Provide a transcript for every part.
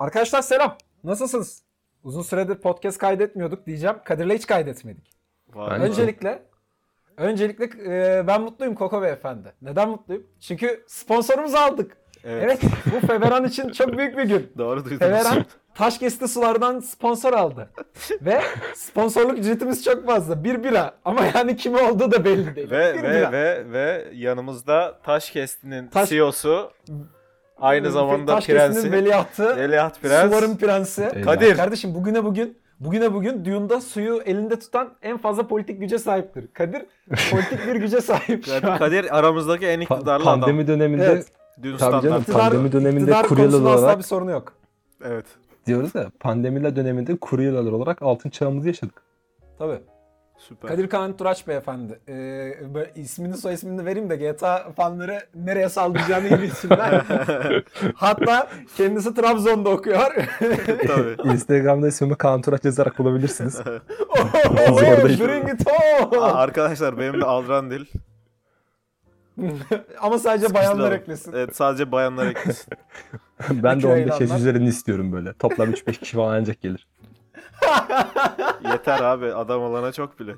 Arkadaşlar selam. Nasılsınız? Uzun süredir podcast kaydetmiyorduk diyeceğim. Kadir'le hiç kaydetmedik. Vay. Öncelikle öncelikle e, ben mutluyum Koko Beyefendi. Neden mutluyum? Çünkü sponsorumuzu aldık. Evet. Evet, bu Feveran için çok büyük bir gün. Doğru duydunuz. Feveran taş kesti sulardan sponsor aldı. Ve sponsorluk ücretimiz çok fazla. Bir bira. Ama yani kime olduğu da belli değil. Ve bir ve bira. ve ve yanımızda Taşkesti'nin Taş- CEO'su aynı zamanda Taş prensi veliahtı. Veliaht Prens Suların prensi. Eyvah. Kadir. Kardeşim bugüne bugün bugüne bugün Dune'da suyu elinde tutan en fazla politik güce sahiptir. Kadir politik bir güce sahip an. Kadir aramızdaki en Pa- iktidarlı pandemi adam. döneminde Evet. Dün Tabii canım. İktidar, Pandemi döneminde kuryeler konusunda asla olarak- bir sorunu yok. Evet. diyoruz ya pandemiyle döneminde kuryeler olarak altın çağımızı yaşadık. Tabii. Süper. Kadir Kaan Turaç beyefendi. Ee, böyle ismini soy ismini de vereyim de GTA fanları nereye saldıracağını iyi bilsinler. Hatta kendisi Trabzon'da okuyor. Tabii. Instagram'da ismimi Kaan Turaç yazarak bulabilirsiniz. oh, bring it Aa, on. Arkadaşlar benim de Aldran Dil. Ama sadece bayanlar Sıkıştıralım. eklesin. Evet sadece bayanlar eklesin. ben de kilo 15 yaş üzerini istiyorum böyle. Toplam 3-5 kişi falan ancak gelir. Yeter abi adam olana çok bile.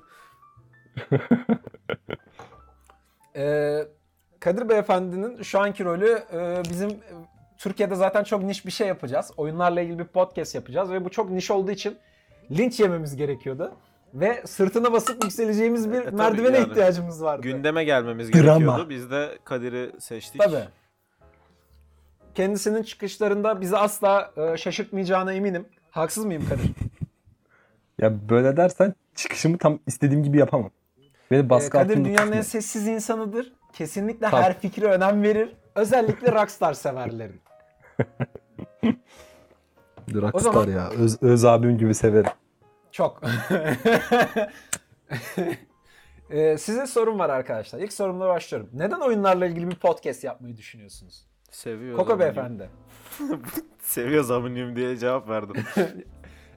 Ee, Kadir Beyefendi'nin şu anki rolü e, bizim e, Türkiye'de zaten çok niş bir şey yapacağız. Oyunlarla ilgili bir podcast yapacağız ve bu çok niş olduğu için linç yememiz gerekiyordu. Ve sırtına basıp yükseleceğimiz bir tabii merdivene yani. ihtiyacımız vardı. Gündeme gelmemiz Drama. gerekiyordu. Biz de Kadir'i seçtik. Tabii. Kendisinin çıkışlarında bizi asla e, şaşırtmayacağına eminim. Haksız mıyım Kadir? Ya böyle dersen çıkışımı tam istediğim gibi yapamam. Beni Ee, baskı Kadir altında dünyanın en sessiz insanıdır. Kesinlikle Tabii. her fikre önem verir. Özellikle rockstar severlerin. Rockstar zaman- ya. Öz, öz abim gibi severim. Çok. Ee, size sorum var arkadaşlar. İlk sorumla başlıyorum. Neden oyunlarla ilgili bir podcast yapmayı düşünüyorsunuz? Seviyoruz. Koko aminyum. beyefendi. Seviyoruz aminyum diye cevap verdim.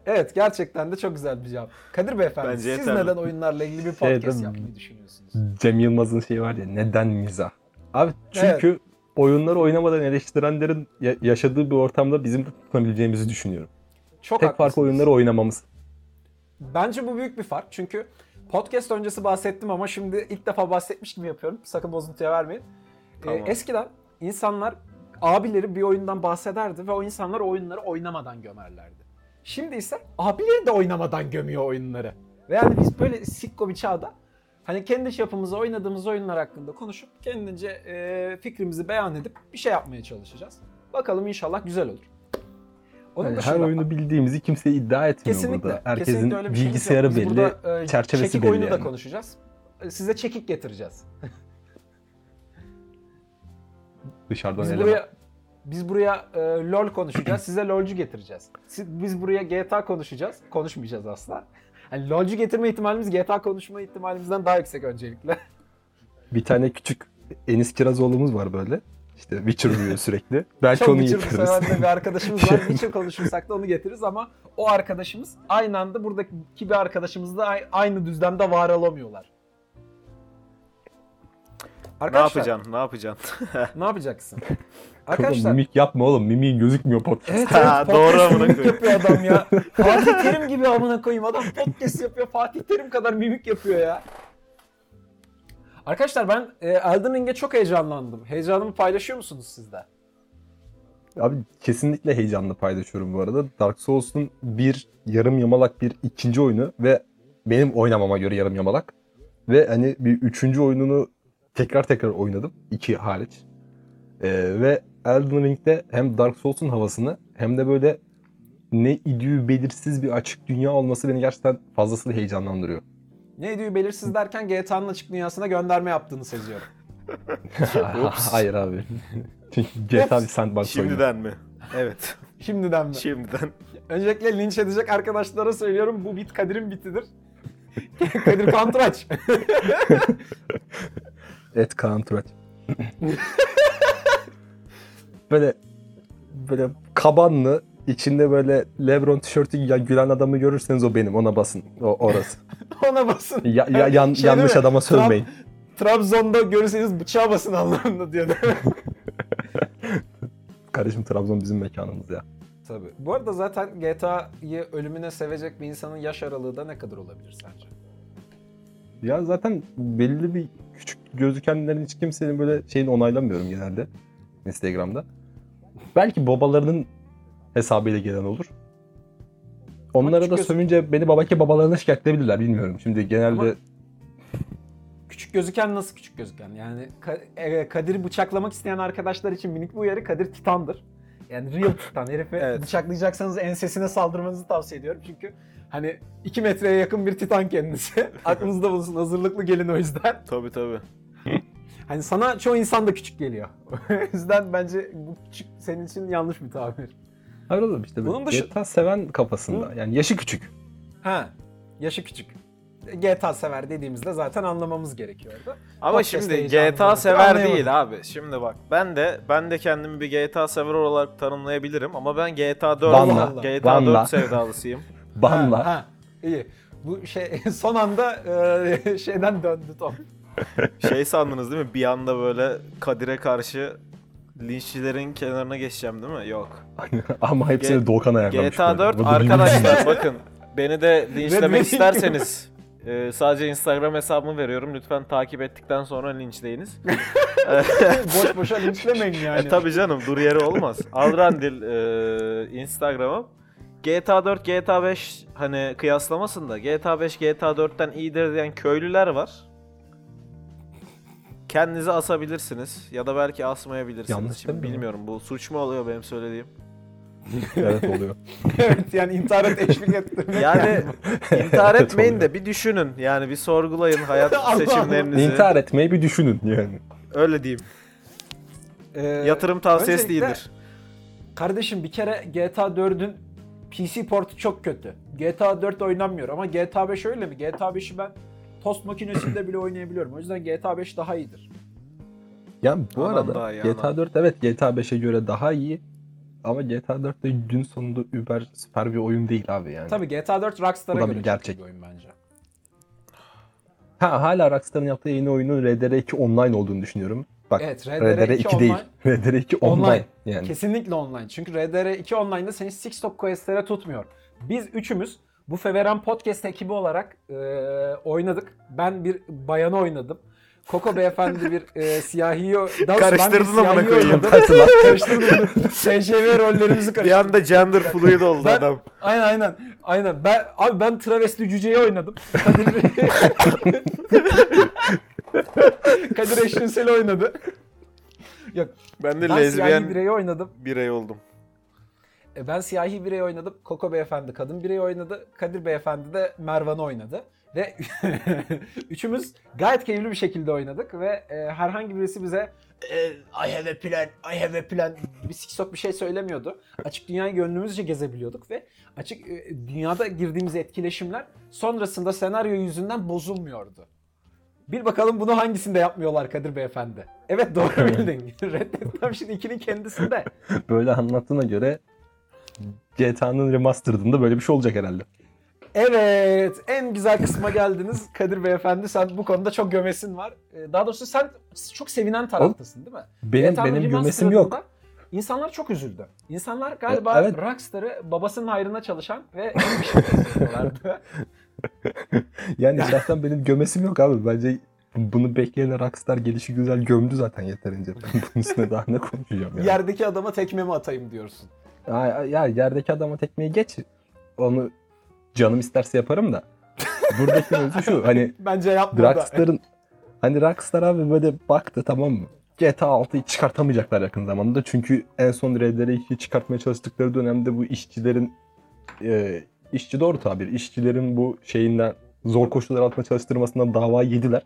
Evet gerçekten de çok güzel bir cevap. Kadir beyefendi Bence siz yeterli. neden oyunlarla ilgili bir Şey, podcast mi? yapmayı düşünüyorsunuz? Cem Yılmaz'ın şeyi var ya neden mizah? Abi çünkü oyunları oynamadan eleştirenlerin ya- yaşadığı bir ortamda bizim de tutunabileceğimizi düşünüyorum. Çok Tek farkı haklısınız. oyunları oynamamız. Bence bu büyük bir fark. Çünkü podcast öncesi bahsettim ama şimdi ilk defa bahsetmiş gibi yapıyorum. Sakın bozuntuya vermeyin. Ee, Tamam. eskiden insanlar abileri bir oyundan bahsederdi ve o insanlar o oyunları oynamadan gömerlerdi. Şimdi ise abileri de oynamadan gömüyor oyunları. Ve yani biz böyle sikko bir çağda hani kendi çapımızda oynadığımız oyunlar hakkında konuşup kendince e, fikrimizi beyan edip bir şey yapmaya çalışacağız. Bakalım inşallah güzel olur. Onun Yani her oyunu bildiğimizi kimse iddia etmiyor Kesinlikle. burada. Herkesin kesinlikle öyle bir şeyimiz bilgisayarı. Biz belli, burada, e, çerçevesi çekik belli oyunu da yani. konuşacağız. E, Size çekik getireceğiz. dışarıdan Biz eleman. buraya biz buraya e, LoL konuşacağız. Size LoL'cu getireceğiz. Siz- Biz buraya GTA konuşacağız. Konuşmayacağız asla. Yani LoL'cu getirme ihtimalimiz GTA konuşma ihtimalimizden daha yüksek öncelikle. Bir tane küçük Enis Kirazoğlu'muz var böyle. İşte Witcher oynuyor sürekli. Belki Çok onu getiririz. de bir arkadaşımız var. Witcher konuşursak da onu getiririz ama o arkadaşımız aynı anda buradaki bir arkadaşımızla ay- aynı düzlemde var olamıyorlar. Ne Arkadaşlar, yapacaksın? Ne yapacaksın? Ne yapacaksın? Oğlum, Arkadaşlar mimik yapma oğlum. Mimiğin gözükmüyor podcast. Evet Ha, evet doğru podcast amına koyayım. yapıyor adam ya. Fatih Terim gibi amına koyayım adam podcast yapıyor. Fatih Terim kadar mimik yapıyor ya. Arkadaşlar ben e, Elden Ring'e çok heyecanlandım. Heyecanımı paylaşıyor musunuz siz de? Abi kesinlikle heyecanla paylaşıyorum bu arada. Dark Souls'un bir yarım yamalak bir ikinci oyunu ve benim oynamama göre yarım yamalak. Ve hani bir üçüncü oyununu tekrar tekrar oynadım. iki hariç. Ee, ve Elden Ring'de hem Dark Souls'un havasını hem de böyle ne idüğü belirsiz bir açık dünya olması beni gerçekten fazlasıyla heyecanlandırıyor. Ne diyor belirsiz derken GTA'nın açık dünyasına gönderme yaptığını seziyorum. Hayır abi. Çünkü GTA bir sandbox oyunu. Şimdiden mi? Evet. Şimdiden mi? Şimdiden. Öncelikle linç edecek arkadaşlara söylüyorum bu bit Kadir'in bitidir. Kadir Kantraç. Et Kaan Turaç. böyle böyle kabanlı içinde böyle Lebron tişörtü giyen gülen adamı görürseniz o benim ona basın. O orası. Ona basın. Ya, ya- yan- Şey yanlış adama sövmeyin. Trabzon'da görürseniz bıçağa basın anlamında diyor? Kardeşim Trabzon bizim mekanımız ya. Tabii. Bu arada zaten GTA'yı ölümüne sevecek bir insanın yaş aralığı da ne kadar olabilir sence? Ya zaten belli bir gözükenlerin hiç kimsenin böyle şeyini onaylamıyorum genelde Instagram'da. Belki babalarının hesabıyla gelen olur. Onlara da göz- sövünce beni babaki babalarına şikayetleyebilirler bilmiyorum. Şimdi genelde Ama- Küçük gözüken nasıl küçük gözüken? Yani Ka- e, Kadir'i bıçaklamak isteyen arkadaşlar için minik bir uyarı Kadir Titan'dır. Yani real Titan. Herifi Evet. bıçaklayacaksanız ensesine saldırmanızı tavsiye ediyorum. Çünkü hani 2 metreye yakın bir Titan kendisi. Aklınızda bulunsun. Hazırlıklı gelin o yüzden. Tabii tabii. Hani sana çoğu insan da küçük geliyor. o yüzden bence bu küçük senin için yanlış bir tabir. Hayır oğlum işte Bunun dışı- GTA seven kafasında. Yani yaşı küçük. Ha, yaşı küçük. GTA sever dediğimizde zaten anlamamız gerekiyordu. Ama Podcast'te şimdi GTA olması sever anlayamadım. değil abi. Şimdi bak ben de ben de kendimi bir GTA sever olarak tanımlayabilirim ama ben GTA 4 Banla, GTA banla. 4 sevdalısıyım. Banla. Ha, ha, iyi. Bu şey son anda e, şeyden döndü Tom. Şey sandınız değil mi? Bir anda böyle Kadir'e karşı linççilerin kenarına geçeceğim değil mi? Yok. Ama hepsini G- Doğukan ayarlamış. GTA böyle. 4 Bu da arkadaşlar bakın beni de linçlemek isterseniz e, sadece Instagram hesabımı veriyorum. Lütfen takip ettikten sonra linçleyiniz. Boş boşa linçlemeyin yani. E tabi canım dur yeri olmaz. Alrandil e, Instagram'ım. GTA 4, GTA 5 hani kıyaslamasın da GTA 5 GTA 4'ten iyidir diyen köylüler var. Kendinizi asabilirsiniz ya da belki asmayabilirsiniz. Yanlış Şimdi değil mi? bilmiyorum bu suç mu oluyor benim söylediğim. evet oluyor. evet yani intihara teşvik ettirmek. Yani intihar Evet, etmeyin oluyor. de bir düşünün. Yani bir sorgulayın hayat seçimlerinizi. İntihar etmeyi bir düşünün yani. Öyle diyeyim. Ee, Yatırım tavsiyesi öncelikle- değildir. Kardeşim bir kere GTA 4'ün PC portu çok kötü. GTA 4 oynanmıyor ama GTA 5 öyle mi? GTA 5'i ben tost makinesinde bile oynayabiliyorum. O yüzden GTA 5 daha iyidir. Yani bu Anam arada iyi, GTA anam. 4 evet GTA 5'e göre daha iyi. Ama GTA 4 de gün sonunda über süper bir oyun değil abi yani. Tabii GTA 4 Rockstar'a göre bir gerçek. bir oyun bence. Ha, hala Rockstar'ın yaptığı yeni oyunun RDR2 online olduğunu düşünüyorum. Bak Evet, RDR2 RDR2 değil. online. RDR2 online. Online. Yani. Kesinlikle online. Çünkü RDR2 Online'da seni Six Top Quest'lere tutmuyor. Biz üçümüz bu Feveran Podcast ekibi olarak e, oynadık. Ben bir bayanı oynadım. Koko beyefendi bir e, ben bir Karıştırdın amına koyayım. oynadım. Karıştırdım. SJV rollerimizi karıştırdım. Bir anda gender fluid oldu Ben- adam. Aynen aynen. Aynen. Ben abi ben travesti cüceyi oynadım. Kadir Kadir eşcinsel oynadı. Yok. Ben de Ben siyahi lezbiyen bireyi oynadım. birey oldum. E, Ben siyahi birey oynadım. Koko beyefendi kadın birey oynadı. Kadir beyefendi de Mervan'ı oynadı. Ve üçümüz gayet keyifli bir şekilde oynadık ve e, herhangi birisi bize e, I have a plan, I have a plan bir siksok bir şey söylemiyordu. Açık dünyayı gönlümüzce gezebiliyorduk ve açık e, dünyada girdiğimiz etkileşimler sonrasında senaryo yüzünden bozulmuyordu. Bir bakalım bunu hangisinde yapmıyorlar Kadir beyefendi. Evet doğru bildin. Red Dead Redemption 2'nin kendisinde. Böyle anlattığına göre GTA'nın remastered'ında böyle bir şey olacak herhalde. Evet, en güzel kısma geldiniz Kadir Beyefendi. Sen bu konuda çok gömesin var. Ee, Daha doğrusu sen çok sevinen taraftasın değil mi? Benim GTA'nın benim gömesim yok. İnsanlar çok üzüldü. İnsanlar galiba evet. Rockstar'ı babasının hayrına çalışan ve en bir şey. Yani şahsen benim gömesim yok abi. Bence bunu bekleyen Rockstar gelişi güzel gömdü zaten yeterince. Ben bunun üstüne daha ne konuşacağım yani. Yerdeki adama tekme mi atayım diyorsun. Ya, ya yerdeki adama tekmeyi geç. Onu canım isterse yaparım da. Buradaki mevzu şu hani Bence yapma. Rockstar'ın hani Rockstar abi böyle baktı tamam mı? GTA 6'yı çıkartamayacaklar yakın zamanda. Çünkü en son RDR2'yi çıkartmaya çalıştıkları dönemde bu işçilerin e, işçi doğru tabir. işçilerin bu şeyinden zor koşullar altında çalıştırmasından dava yediler.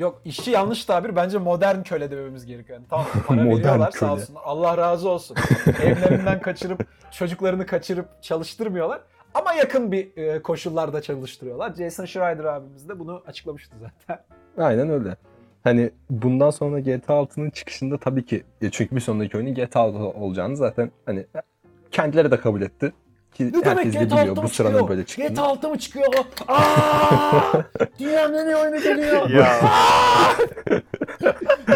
Yok işçi yanlış tabir. Bence modern köle dememiz gerekiyor. Yani tamam para veriyorlar sağ köle. olsun. Allah razı olsun. Evlerinden kaçırıp çocuklarını kaçırıp çalıştırmıyorlar. Ama yakın bir e, koşullarda çalıştırıyorlar. Jason Schreider abimiz de bunu açıklamıştı zaten. Aynen öyle. Hani bundan sonra GTA 6'nın çıkışında tabii ki e, çünkü bir sonraki oyunun GTA 6 olacağını zaten hani kendileri de kabul etti. Ki Ne demek herkes de GTA biliyor 6 bu mı sıranın çıkıyor? böyle çıktığını. GTA 6 mı çıkıyor? Aa! Dünyanın en iyi oyunu geliyor. Ya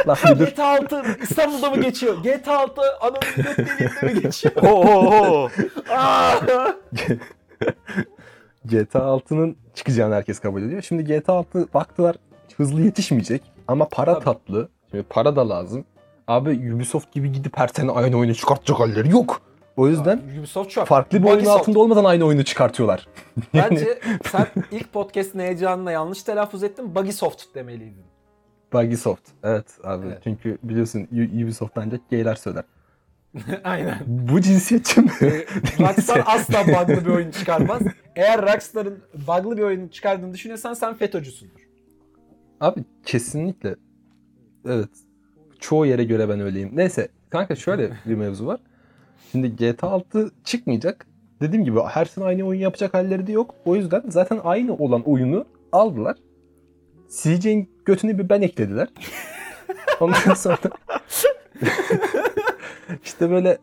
Lan bir dur. GTA 6 İstanbul'da mı geçiyor? GTA 6 ananın göt deliğinde mi geçiyor? Oo. Aa! GTA 6'nın çıkacağını herkes kabul ediyor. Şimdi GTA 6 baktılar hızlı yetişmeyecek ama para Tabii. tatlı. Şimdi para da lazım. Abi Ubisoft gibi gidip her sene aynı oyunu çıkartacak halleri yok. O yüzden Ubisoft çok. farklı bir oyun Ubisoft. altında olmadan aynı oyunu çıkartıyorlar. Bence sen ilk podcast'ın heyecanına yanlış telaffuz ettin. Buggysoft demeliydin. Buggysoft. Evet abi. Evet. Çünkü biliyorsun Ubisoft ancak gayler söyler. Aynen. Bu cinsiyetçi mi? Ee, Rockstar asla bug'lı bir oyun çıkarmaz. Eğer Rockstar'ın bug'lı bir oyun çıkardığını düşünüyorsan sen FETÖ'cüsündür. Abi kesinlikle. Evet. Çoğu yere göre ben öyleyim. Neyse kanka şöyle bir mevzu var. Şimdi GTA 6 çıkmayacak. Dediğim gibi her sene aynı oyun yapacak halleri de yok. O yüzden zaten aynı olan oyunu aldılar. CJ'in götünü bir ben eklediler. Ondan sonra işte böyle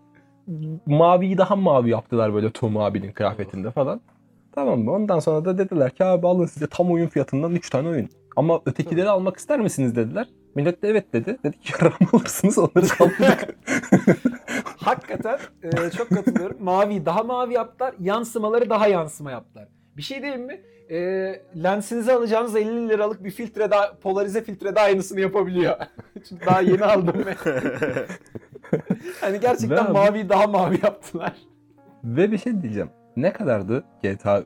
maviyi daha mavi yaptılar böyle Tom abinin kıyafetinde falan. Tamam mı? Ondan sonra da dediler ki abi alın size tam oyun fiyatından 3 tane oyun. Ama ötekileri almak ister misiniz dediler. Millet de evet dedi. Dedik yaram alırsınız onları kaldırdık. Hakikaten e, çok katılıyorum. Mavi daha mavi yaptılar. Yansımaları daha yansıma yaptılar. Bir şey diyeyim mi? E, lensinizi alacağınız 50 liralık bir filtre daha, polarize filtre daha aynısını yapabiliyor. Çünkü daha yeni aldım ve hani gerçekten abi- mavi daha mavi yaptılar. Ve bir şey diyeceğim. Ne kadardı GTA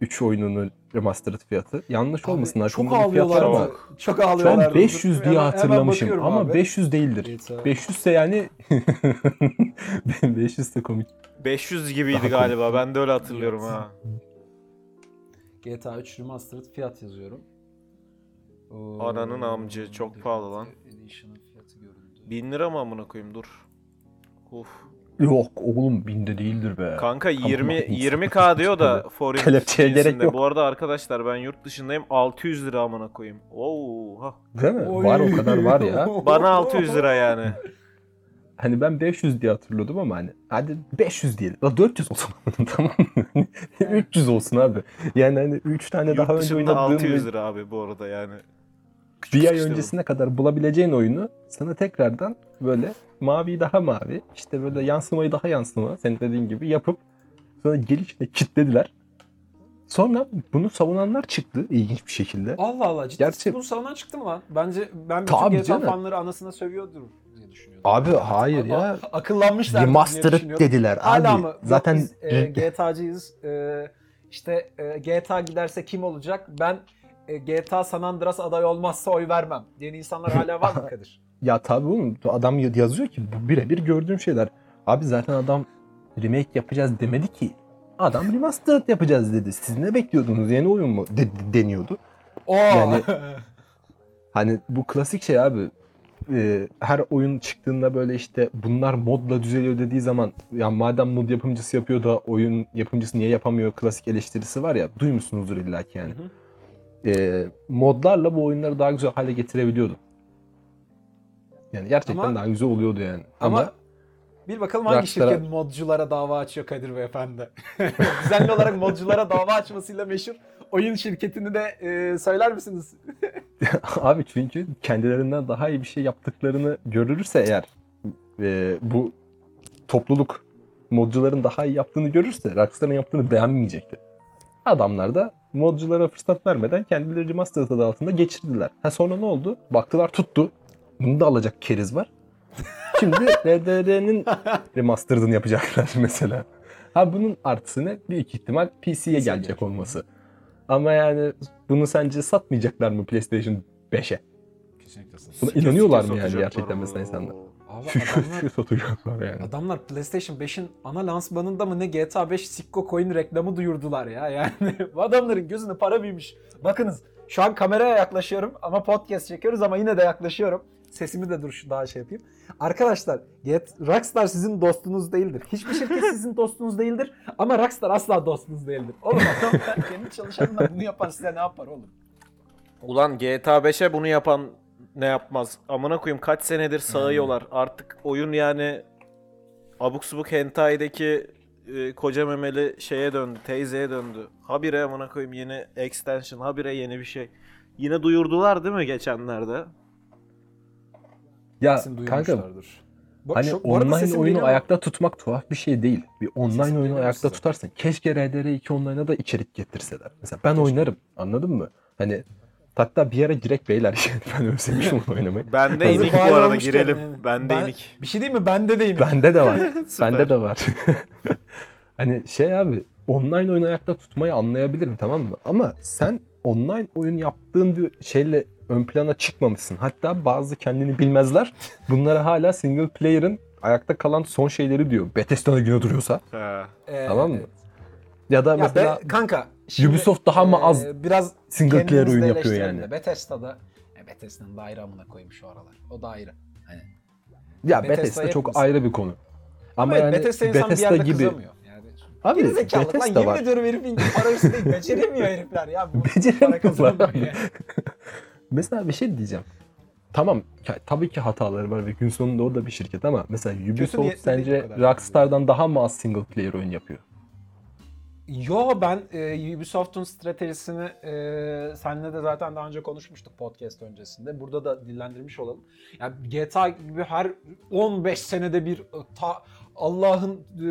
3 oyununun remastered fiyatı? Yanlış olmasın. Abi, çok fiyat var ağlıyorlar. ama Çok, çok ağlıyorlar. Ben 500 diye Hemen- hemen hatırlamışım ama abi. 500 değildir. GTA. 500 ise yani 500 de komik. 500 gibiydi Daha galiba. Ben de öyle hatırlıyorum ha. GTA 3 Remastered fiyat yazıyorum. Oo, Ananın amcı, çok pahalı lan. Edition'ın fiyatı göründü. 1000 lira mı amına koyayım dur. Uf. Yok oğlum binde değildir be. Kanka Tamam, 20 insan 20k diyor da foreign Kelepçeye gerek yok. Bu arada arkadaşlar ben yurt dışındayım 600 lira amına koyayım. Oha. Değil mi? Oy. Var o kadar var ya. Bana 600 lira yani. Hani ben 500 diye hatırlıyordum ama hani hadi 500 diyelim. La 400 olsun tamam mı? 300 olsun abi. Yani hani 3 tane Yurt daha önce dışında oynadığın 600 ve lira abi bu arada yani. Küçük bir ay öncesine kadar bulabileceğin oyunu sana tekrardan böyle mavi daha mavi işte böyle yansımayı daha yansıma senin dediğin gibi yapıp sonra gelişine kitlediler. Sonra bunu savunanlar çıktı ilginç bir şekilde. Allah Allah ciddi Gerçi- bu savunan çıktı mı lan? Bence ben bütün Tabii GTA canım. fanları anasına sövüyordur diye düşünüyorum. Abi hayır ya. A- Akıllanmışlar diye Remastered düşünüyorum. dediler Hala abi. mı? Yok, Zaten biz, e, GTA'cıyız. E, işte e, GTA giderse kim olacak? Ben GTA San Andreas aday olmazsa oy vermem. Diyen insanlar hala var mı Kadir? Ya tabii oğlum adam ya- yazıyor ki bu birebir gördüğüm şeyler. Abi zaten adam remake yapacağız demedi ki. Adam remastered yapacağız dedi. Siz ne bekliyordunuz? Yeni oyun mu? De- deniyordu. Oo. Yani- Hani bu klasik şey abi. Ee, her oyun çıktığında böyle işte bunlar modla düzeliyor dediği zaman ya madem mod yapımcısı yapıyor da oyun yapımcısı niye yapamıyor klasik eleştirisi var ya duymuşsunuzdur illa ki yani. Hı hı. Ee, modlarla bu oyunları daha güzel hale getirebiliyordu. Yani gerçekten Ama- daha güzel oluyordu yani. Ama, Ama bir bakalım hangi Rockstar'a- şirket modculara dava açıyor Kadir Beyefendi. Düzenli olarak modculara dava açmasıyla meşhur oyun şirketini de e, söyler misiniz? Abi çünkü kendilerinden daha iyi bir şey yaptıklarını görülürse eğer e, bu topluluk modcuların daha iyi yaptığını görürse Rockstar'ın yaptığını beğenmeyecekti. Adamlar da modculara fırsat vermeden kendileri remastered adı altında geçirdiler. Ha sonra ne oldu? Baktılar tuttu. Bunu da alacak keriz var. Şimdi RDR'nin remastered'ını yapacaklar mesela. Ha bunun artısı ne? Büyük ihtimal PC'ye gelecek olması. Ama yani bunu sence satmayacaklar mı PlayStation 5'e? Kesinlikle. Buna inanıyorlar mı yani gerçekten mesela insanlar? Abi Şu adamlar, satacaklar yani. adamlar PlayStation 5'in ana lansmanında mı ne GTA 5 Sikko Coin reklamı duyurdular ya. Yani bu adamların gözüne para büyümüş. Bakınız şu an kameraya yaklaşıyorum ama podcast çekiyoruz ama yine de yaklaşıyorum. Sesimi de dur şu daha şey yapayım. Arkadaşlar Get, Rockstar sizin dostunuz değildir. Hiçbir şirket sizin dostunuz değildir. Ama Rockstar asla dostunuz değildir. Oğlum adam kendi çalışanına bunu yapar size ne yapar oğlum? Ulan GTA 5'e bunu yapan ne yapmaz? Amına koyayım kaç senedir sağıyorlar. Artık oyun yani abuk subuk hentai'deki e, koca memeli şeye döndü, teyzeye döndü. Habire amına koyayım yeni extension, habire yeni bir şey. Yine duyurdular değil mi geçenlerde? Ya Kesin kanka. Bu- hani şu- online oyunu mu? ayakta tutmak tuhaf bir şey değil. Bir online Sesim oyunu ayakta size? tutarsın. Keşke RDR2 online'a da içerik getirseler. Mesela ben Keşke. oynarım. Anladın mı? Hani hatta bir ara direkt beyler yani ben özlemişim onu oynamayı. Ben de Hazır inik bu arada girelim. evet. Ben de Ben- inik. Bir şey değil mi? Bende deyim. Bende de var. Bende de var. hani şey abi online oyunu ayakta tutmayı anlayabilirim tamam mı? Ama sen online oyun yaptığın bir şeyle ön plana çıkmamışsın. Hatta bazı kendini bilmezler. Bunlara hala single player'ın ayakta kalan son şeyleri diyor. Bethesda'na göre duruyorsa. Ha. Ee, Tamam mı? evet. Ya da Ya mesela be- kanka şimdi, Ubisoft daha mı az e, biraz single player oyun yapıyor yani? Bethesda'da e, Bethesda'nın da ayrı amına koymuş şu aralar. O da ayrı. Hani Ya Bethesda Bethesda çok yapmasın. ayrı bir konu. Ama evet, yani Bethesda insan bir Bethesda yerde gibi kızamıyor. Yani Abi zekalı lan Bethesda yemin var. ediyorum herifin para değil. Beceremiyor herifler ya. Beceremiyorlar. yani. Mesela bir şey diyeceğim. Tamam ya- tabii ki hataları var ve gün sonunda o da bir şirket ama mesela Ubisoft sence. Rockstar'dan daha mı az single player oyun yapıyor? Yo ben e, Ubisoft'un stratejisini e, seninle de zaten daha önce konuşmuştuk podcast öncesinde. Burada da dillendirmiş olalım. Yani GTA gibi her 15 senede bir e, ta, Allah'ın e,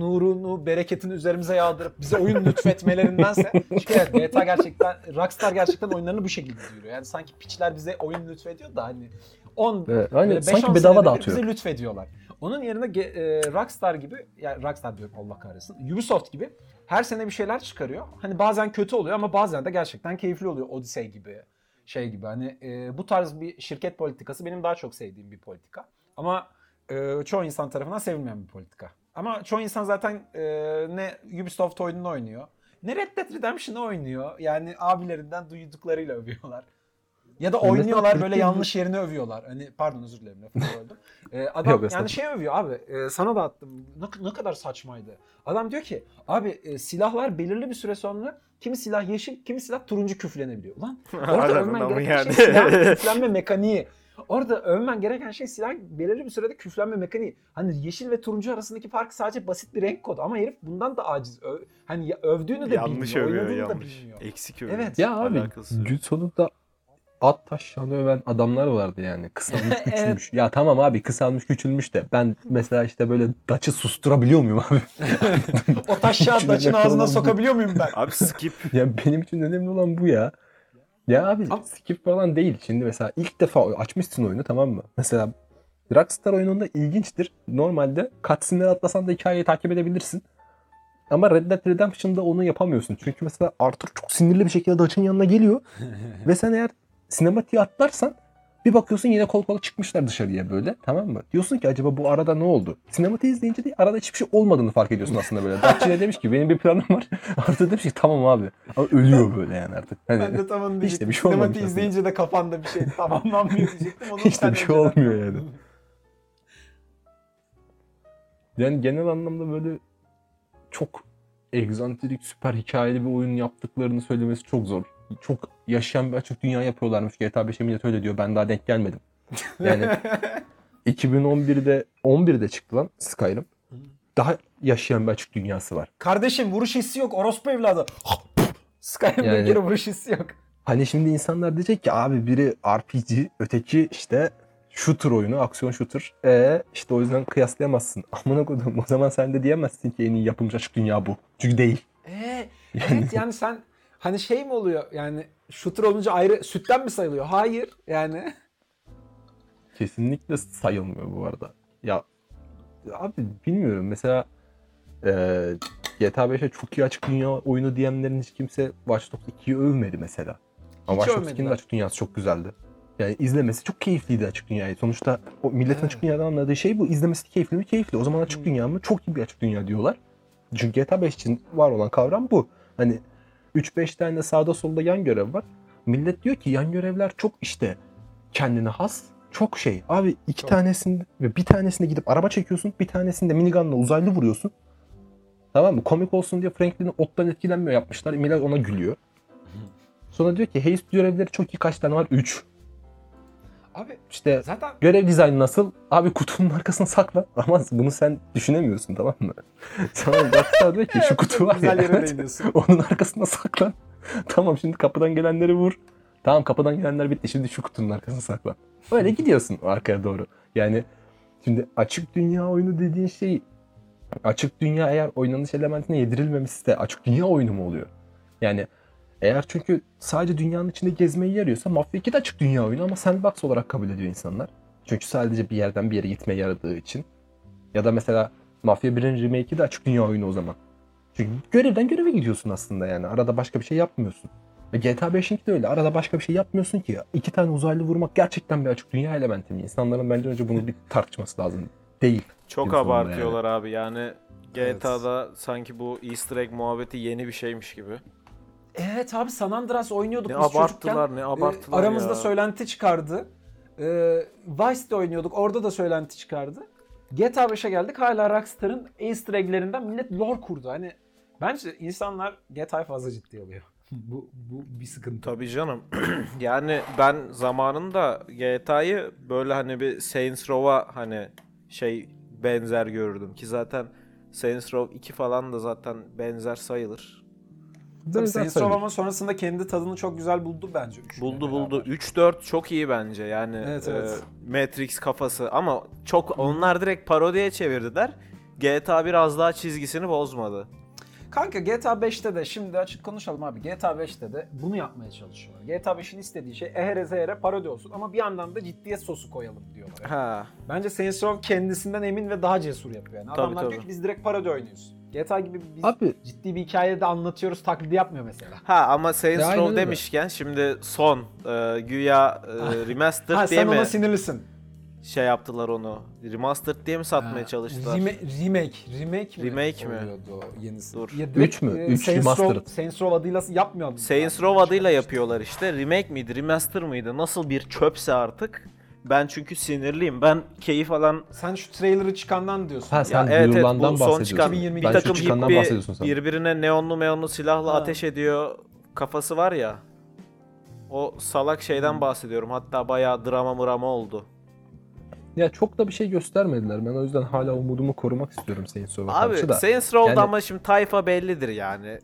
nurunu, bereketini üzerimize yağdırıp bize oyun lütfetmelerindense çünkü evet GTA gerçekten Rockstar gerçekten oyunlarını bu şekilde duyuruyor. Yani sanki piçler bize oyun lütfediyor da hani 10 Evet, Böyle sanki 5-10 bedava dağıtıyor. Bize lütfediyorlar. Onun yerine e, Rockstar gibi, yani Rockstar diyorum Allah kahretsin, Ubisoft gibi her sene bir şeyler çıkarıyor. Hani bazen kötü oluyor ama bazen de gerçekten keyifli oluyor. Odyssey gibi, şey gibi. Hani e, bu tarz bir şirket politikası benim daha çok sevdiğim bir politika. Ama e, çoğu insan tarafından sevilmeyen bir politika. Ama çoğu insan zaten e, ne Ubisoft oyununu oynuyor, ne Red Dead Redemption'ı oynuyor. Yani abilerinden duyduklarıyla övüyorlar. Ya da oynuyorlar böyle yanlış yerini övüyorlar. Hani pardon özür dilerim lafını böldüm. Ee, adam Yok, yani şey övüyor abi. e, sana da attım. Ne, ne kadar saçmaydı. Adam diyor ki abi e, silahlar belirli bir süre sonra kimi silah yeşil, kimi silah turuncu küflenebiliyor. Lan orada övmen gereken yani. şey silah küflenme mekaniği. Orada övmen gereken şey silah belirli bir sürede küflenme mekaniği. Hani yeşil ve turuncu arasındaki fark sadece basit bir renk kodu ama herif bundan da aciz. Ö- hani övdüğünü de yanlış bilmiyor, övüyor oynadığını da yanlış. bilmiyor. Eksik övüyor. Evet. Ya abi Alakası gün sonunda at taşlarını öven adamlar vardı yani. Kısalmış Evet. küçülmüş. Ya tamam abi kısalmış küçülmüş de ben mesela işte böyle daçı susturabiliyor muyum abi? O İçine daçın ağzına sokabiliyor muyum ben? Abi skip. ya benim için önemli olan bu ya. Ya abi Ama- skip falan değil. Şimdi mesela ilk defa açmışsın oyunu tamam mı? Mesela Rockstar oyununda ilginçtir. Normalde cutscene'leri atlasan da hikayeyi takip edebilirsin. Ama Red Dead Redemption'da onu yapamıyorsun. Çünkü mesela Arthur çok sinirli bir şekilde Dutch'ın yanına geliyor. ve sen eğer sinematiği atlarsan bir bakıyorsun yine kol kola çıkmışlar dışarıya böyle tamam mı? Diyorsun ki acaba bu arada ne oldu? Sinematiği izleyince de arada hiçbir şey olmadığını fark ediyorsun aslında böyle. Yine demiş ki benim bir planım var. Arthur demiş ki tamam abi. Ama ölüyor böyle yani artık. Hani, Ben de tamam diyecektim. bir şey Sinematiği aslında. izleyince de kafanda bir şey tamamlanmıyor diyecektim. Onu bir şey olmuyor yani. Yani genel anlamda böyle çok egzantrik, süper hikayeli bir oyun yaptıklarını söylemesi çok zor. Çok yaşayan bir açık dünya yapıyorlarmış. GTA 5'e millet öyle diyor. Ben daha denk gelmedim. Yani 2011'de 11'de çıktı lan Skyrim. Daha yaşayan bir açık dünyası var. Kardeşim vuruş hissi yok. Orospu evladı. Skyrim'de Yani- bir kere vuruş hissi yok. Hani şimdi insanlar diyecek ki abi biri RPG, öteki işte shooter oyunu, aksiyon shooter. E işte o yüzden kıyaslayamazsın. Amına koydum. O zaman sen de diyemezsin ki en iyi yapılmış açık dünya bu. Çünkü değil. Ee, evet yani sen hani şey mi oluyor yani shooter olunca ayrı sütten mi sayılıyor? Hayır yani. Kesinlikle sayılmıyor bu arada. Ya abi bilmiyorum mesela e, GTA 5'e çok iyi açık dünya oyunu diyenlerin hiç kimse Watch Dogs 2'yi övmedi mesela. Ama Watch Dogs 2'nin de övmediler. açık dünyası çok güzeldi. Yani izlemesi çok keyifliydi açık dünyayı. Sonuçta o milletin Evet. açık dünyadan anladığı şey bu. İzlemesi keyifli mi? Keyifli. O zaman açık Hı. dünya mı? Çok iyi bir açık dünya diyorlar. Çünkü GTA 5 için var olan kavram bu. Hani 3-5 tane sağda solda yan görev var. Millet diyor ki yan görevler çok işte kendine has. Çok şey. Abi iki Çok. tanesinde ve bir tanesinde gidip araba çekiyorsun. Bir tanesinde minigunla uzaylı vuruyorsun. Tamam mı? Komik olsun diye Franklin'in ottan etkilenmiyor yapmışlar. Millet ona gülüyor. Sonra diyor ki haste görevleri çok iyi kaç tane var? 3. Abi İşte zaten görev dizaynı nasıl? Abi kutunun arkasına sakla. Ama bunu sen düşünemiyorsun tamam mı? Sana Rockstar diyor ki şu kutu var ya. evet, onun arkasına saklan. tamam şimdi kapıdan gelenleri vur. Tamam kapıdan gelenler bitti. Şimdi şu kutunun arkasına saklan. Öyle gidiyorsun arkaya doğru. Yani şimdi açık dünya oyunu dediğin şey açık dünya eğer oynanış elementine yedirilmemişse açık dünya oyunu mu oluyor? Yani eğer çünkü sadece dünyanın içinde gezmeyi yarıyorsa Mafya 2 de açık dünya oyunu ama sandbox olarak kabul ediyor insanlar. Çünkü sadece bir yerden bir yere gitmeye yaradığı için. Ya da mesela Mafya 1'in remake'i de açık dünya oyunu o zaman. Çünkü görevden göreve gidiyorsun aslında yani. Arada başka bir şey yapmıyorsun. Ve GTA 5'inki de öyle. Arada başka bir şey yapmıyorsun ki. İki tane uzaylı vurmak gerçekten bir açık dünya elementi mi? İnsanların bence önce bunu bir tartışması lazım. Değil. Çok abartıyorlar abi yani Evet. GTA'da sanki bu easter egg muhabbeti yeni bir şeymiş gibi. Evet abi San Andreas oynuyorduk Ne biz çocukken. abarttılar ne Ee, abarttılar aramızda ya. söylenti çıkardı. Ee, Vice'de oynuyorduk. Orada da söylenti çıkardı. GTA 5'e geldik. Hala Rockstar'ın easter egg'lerinden millet lore kurdu. Hani bence insanlar GTA'yı fazla ciddiye alıyor. bu, bu bir sıkıntı. Tabii canım. yani ben zamanında GTA'yı böyle hani bir Saints Row'a hani şey benzer görürdüm ki zaten Saints Row 2 falan da zaten benzer sayılır. Tabii Saints Row sayılır. ama sonrasında kendi tadını çok güzel buldu bence. Buldu buldu. 3-4 çok iyi bence yani Evet, e, evet. Matrix kafası ama çok onlar direkt parodiye çevirdiler. GTA biraz daha çizgisini bozmadı. Kanka GTA 5'te de şimdi açık konuşalım abi. GTA 5'te de bunu yapmaya çalışıyorlar. GTA 5'in istediği şey ehere zehre parodi olsun ama bir yandan da ciddiyet sosu koyalım diyorlar. Ha. Bence Saints Row kendisinden emin ve daha cesur yapıyor yani. Tabii, Adamlar tabii. diyor ki biz direkt parodi oynuyoruz. GTA gibi biz Abi ciddi bir hikayede anlatıyoruz taklidi yapmıyor mesela. Ha ama Saints Row öyle. demişken şimdi son e, güya e, remastered ha diye sen mi ona sinirlisin. şey yaptılar onu? Remastered diye mi satmaya Ha, çalıştılar? Reme- remake. Remake mi? Remake mi? oluyordu yenisi? Dur. Ya Üç mü? e, Üç Saints Row, remastered. Saints Row adıyla yapmıyor mu? Saints Row adıyla yapıyorlar işte. Remake miydi, remaster mıydı? Nasıl bir çöpse artık. Ben çünkü sinirliyim. Ben keyif alan Sen şu trailer'ı çıkandan diyorsun. ha sen Ya evet, evet, bu son bahsediyorsun. çıkan 2020 bir ben takım şu çıkandan hippi bahsediyorsun sen. birbirine neonlu meonlu silahla Ha. ateş ediyor kafası var ya. O salak şeyden Hmm. bahsediyorum. Hatta bayağı drama mırama oldu. Ya çok da bir şey göstermediler. Ben o yüzden hala umudumu korumak istiyorum Saints Row'a Abi karşı da. Saints Row'da Yani- ama şimdi tayfa bellidir yani.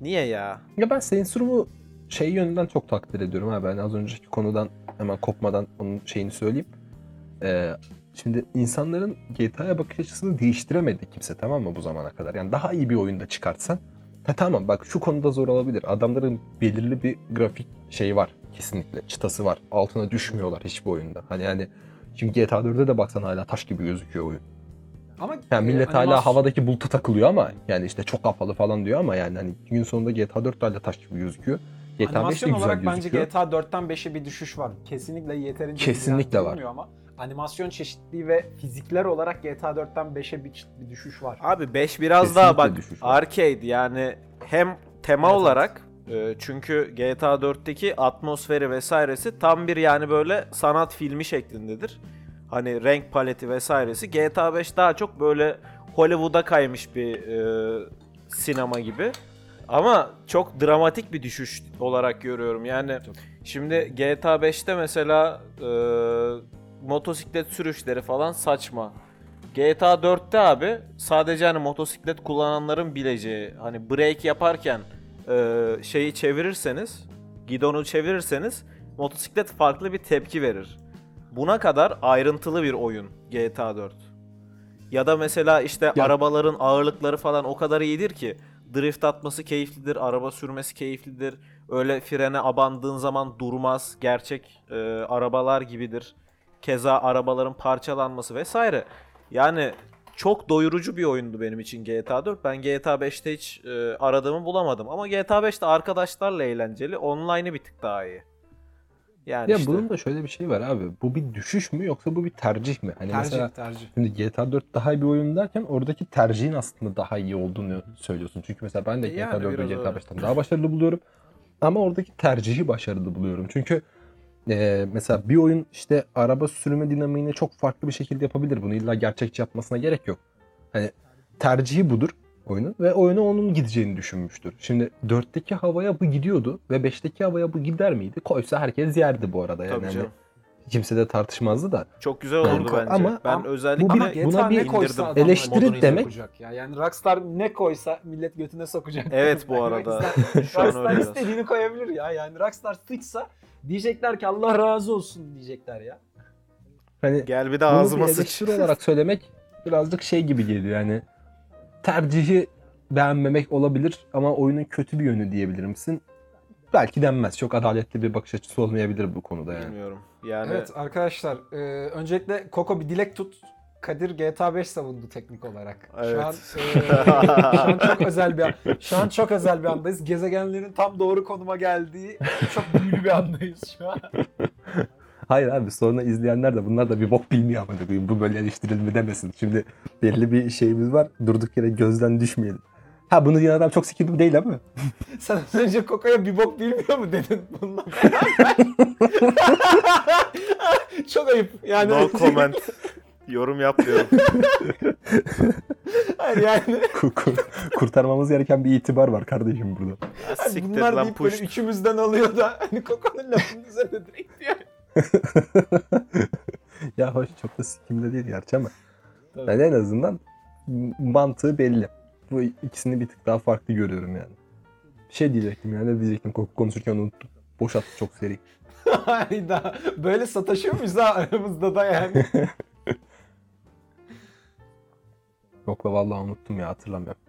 Niye ya? Ya ben Saints Row'u şey yönünden çok takdir ediyorum ha. Ben az önceki konudan hemen kopmadan onun şeyini söyleyeyim. Ee, şimdi insanların GTA'ya bakış açısını değiştiremedi kimse tamam mı bu zamana kadar? Yani daha iyi bir oyunda çıkartsan ha tamam bak şu konuda zor olabilir. Adamların belirli bir grafik şeyi var kesinlikle. Çıtası var. Altına düşmüyorlar hiçbir oyunda. Hani yani şimdi GTA 4'e de baksan hala taş gibi gözüküyor oyun. Ama Yani e, millet hala animasyon- havadaki buluta takılıyor ama yani işte çok kapalı falan diyor ama yani hani gün sonunda GTA 4 de hala taş gibi gözüküyor. GTA 5 de Animasyon güzel olarak bence gözüküyor. GTA 4'ten 5'e bir düşüş var. Kesinlikle yeterince Kesinlikle güzel var. ama animasyon çeşitliliği ve fizikler olarak GTA 4'ten 5'e bir, bir düşüş var. Abi 5 biraz Kesinlikle daha bak düşüş var. arcade yani hem tema Evet, olarak e, çünkü GTA 4'teki atmosferi vesairesi tam bir yani böyle sanat filmi şeklindedir. Hani renk paleti vesairesi. GTA 5 daha çok böyle Hollywood'a kaymış bir e, sinema gibi. Ama çok dramatik bir düşüş olarak görüyorum. Yani Çok. şimdi GTA 5'te mesela e, motosiklet sürüşleri falan saçma. GTA 4'te abi sadece hani motosiklet kullananların bileceği hani brake yaparken e, şeyi çevirirseniz gidonu çevirirseniz motosiklet farklı bir tepki verir. Buna kadar ayrıntılı bir oyun GTA 4. Ya da mesela işte Ya- arabaların ağırlıkları falan o kadar iyidir ki drift atması keyiflidir, araba sürmesi keyiflidir. Öyle frene abandığın zaman durmaz. Gerçek e, arabalar gibidir. Keza arabaların parçalanması vesaire. Yani çok doyurucu bir oyundu benim için GTA 4. Ben GTA 5'te hiç e, aradığımı bulamadım. Ama GTA 5'te arkadaşlarla eğlenceli. Online'ı bir tık daha iyi. Yani Ya işte. bunun da şöyle bir şey var abi. Bu bir düşüş mü yoksa bu bir tercih mi? Hani tercih mesela tercih. şimdi GTA 4 daha iyi bir oyun derken oradaki tercihin aslında daha iyi olduğunu söylüyorsun. Çünkü mesela ben de E yani GTA 4'ü biraz GTA öyle. 5'ten daha başarılı buluyorum. Ama oradaki tercihi başarılı buluyorum. Çünkü e, mesela bir oyun işte araba sürme dinamiğini çok farklı bir şekilde yapabilir. Bunu illa gerçekçi yapmasına gerek yok. Hani tercihi budur oyunun ve oyuna onun gideceğini düşünmüştür. Şimdi 4'teki havaya bu gidiyordu ve 5'teki havaya bu gider miydi? Koysa herkes yerdi bu arada yani. Tabii Hani canım. kimse de tartışmazdı da. Çok güzel olurdu Yani, bence. ama- ben ama özellikle bu bir- Ama buna bir koysa Eleştiri demek- Ya. Yani Rockstar ne koysa millet götüne sokacak. Evet bu arada. Rockstar- Şu an Rockstar öyle biraz. istediğini koyabilir ya. Yani Rockstar sıçsa diyecekler ki Allah razı olsun diyecekler ya. Hani Gel bir de ağzıma sıç. olarak söylemek birazcık şey gibi geliyor yani. Tercihi beğenmemek olabilir ama oyunun kötü bir yönü diyebilir misin? Belki denmez. Çok adaletli bir bakış açısı olmayabilir bu konuda yani. Bilmiyorum. Yani Evet arkadaşlar e, öncelikle Koko bir dilek tut. Kadir GTA 5 savundu teknik olarak. Şu Evet. an e, şu an çok özel bir an, şu an çok özel bir andayız. Gezegenlerin tam doğru konuma geldiği çok büyülü bir andayız şu an. Hayır abi sonra izleyenler de bunlar da bir bok bilmiyor ama koyayım. Bu böyle eleştirilme demesin. Şimdi belli bir şeyimiz var. Durduk yere gözden düşmeyelim. Ha bunu diyen adam çok sikimli değil ama. Sen az önce Koko'ya bir bok bilmiyor mu dedin bununla çok ayıp. Yani no comment. Yorum yapmıyorum. Hayır yani. Ku- ku- Kurtarmamız gereken bir itibar var kardeşim burada. Ya Siktir bunlar lan deyip böyle push. üçümüzden alıyor da hani Koko'nun lafının üzerine direkt diyor. ya hoş çok da sikimde değil gerçi ama. Tabii. Yani en azından mantığı belli. Bu ikisini bir tık daha farklı görüyorum yani. Bir şey diyecektim yani ne diyecektim Kon- konuşurken unuttum. Boş attı çok seri. Hayda. Böyle sataşıyor muyuz ha aramızda da yani? Yok be vallahi unuttum ya hatırlamıyorum.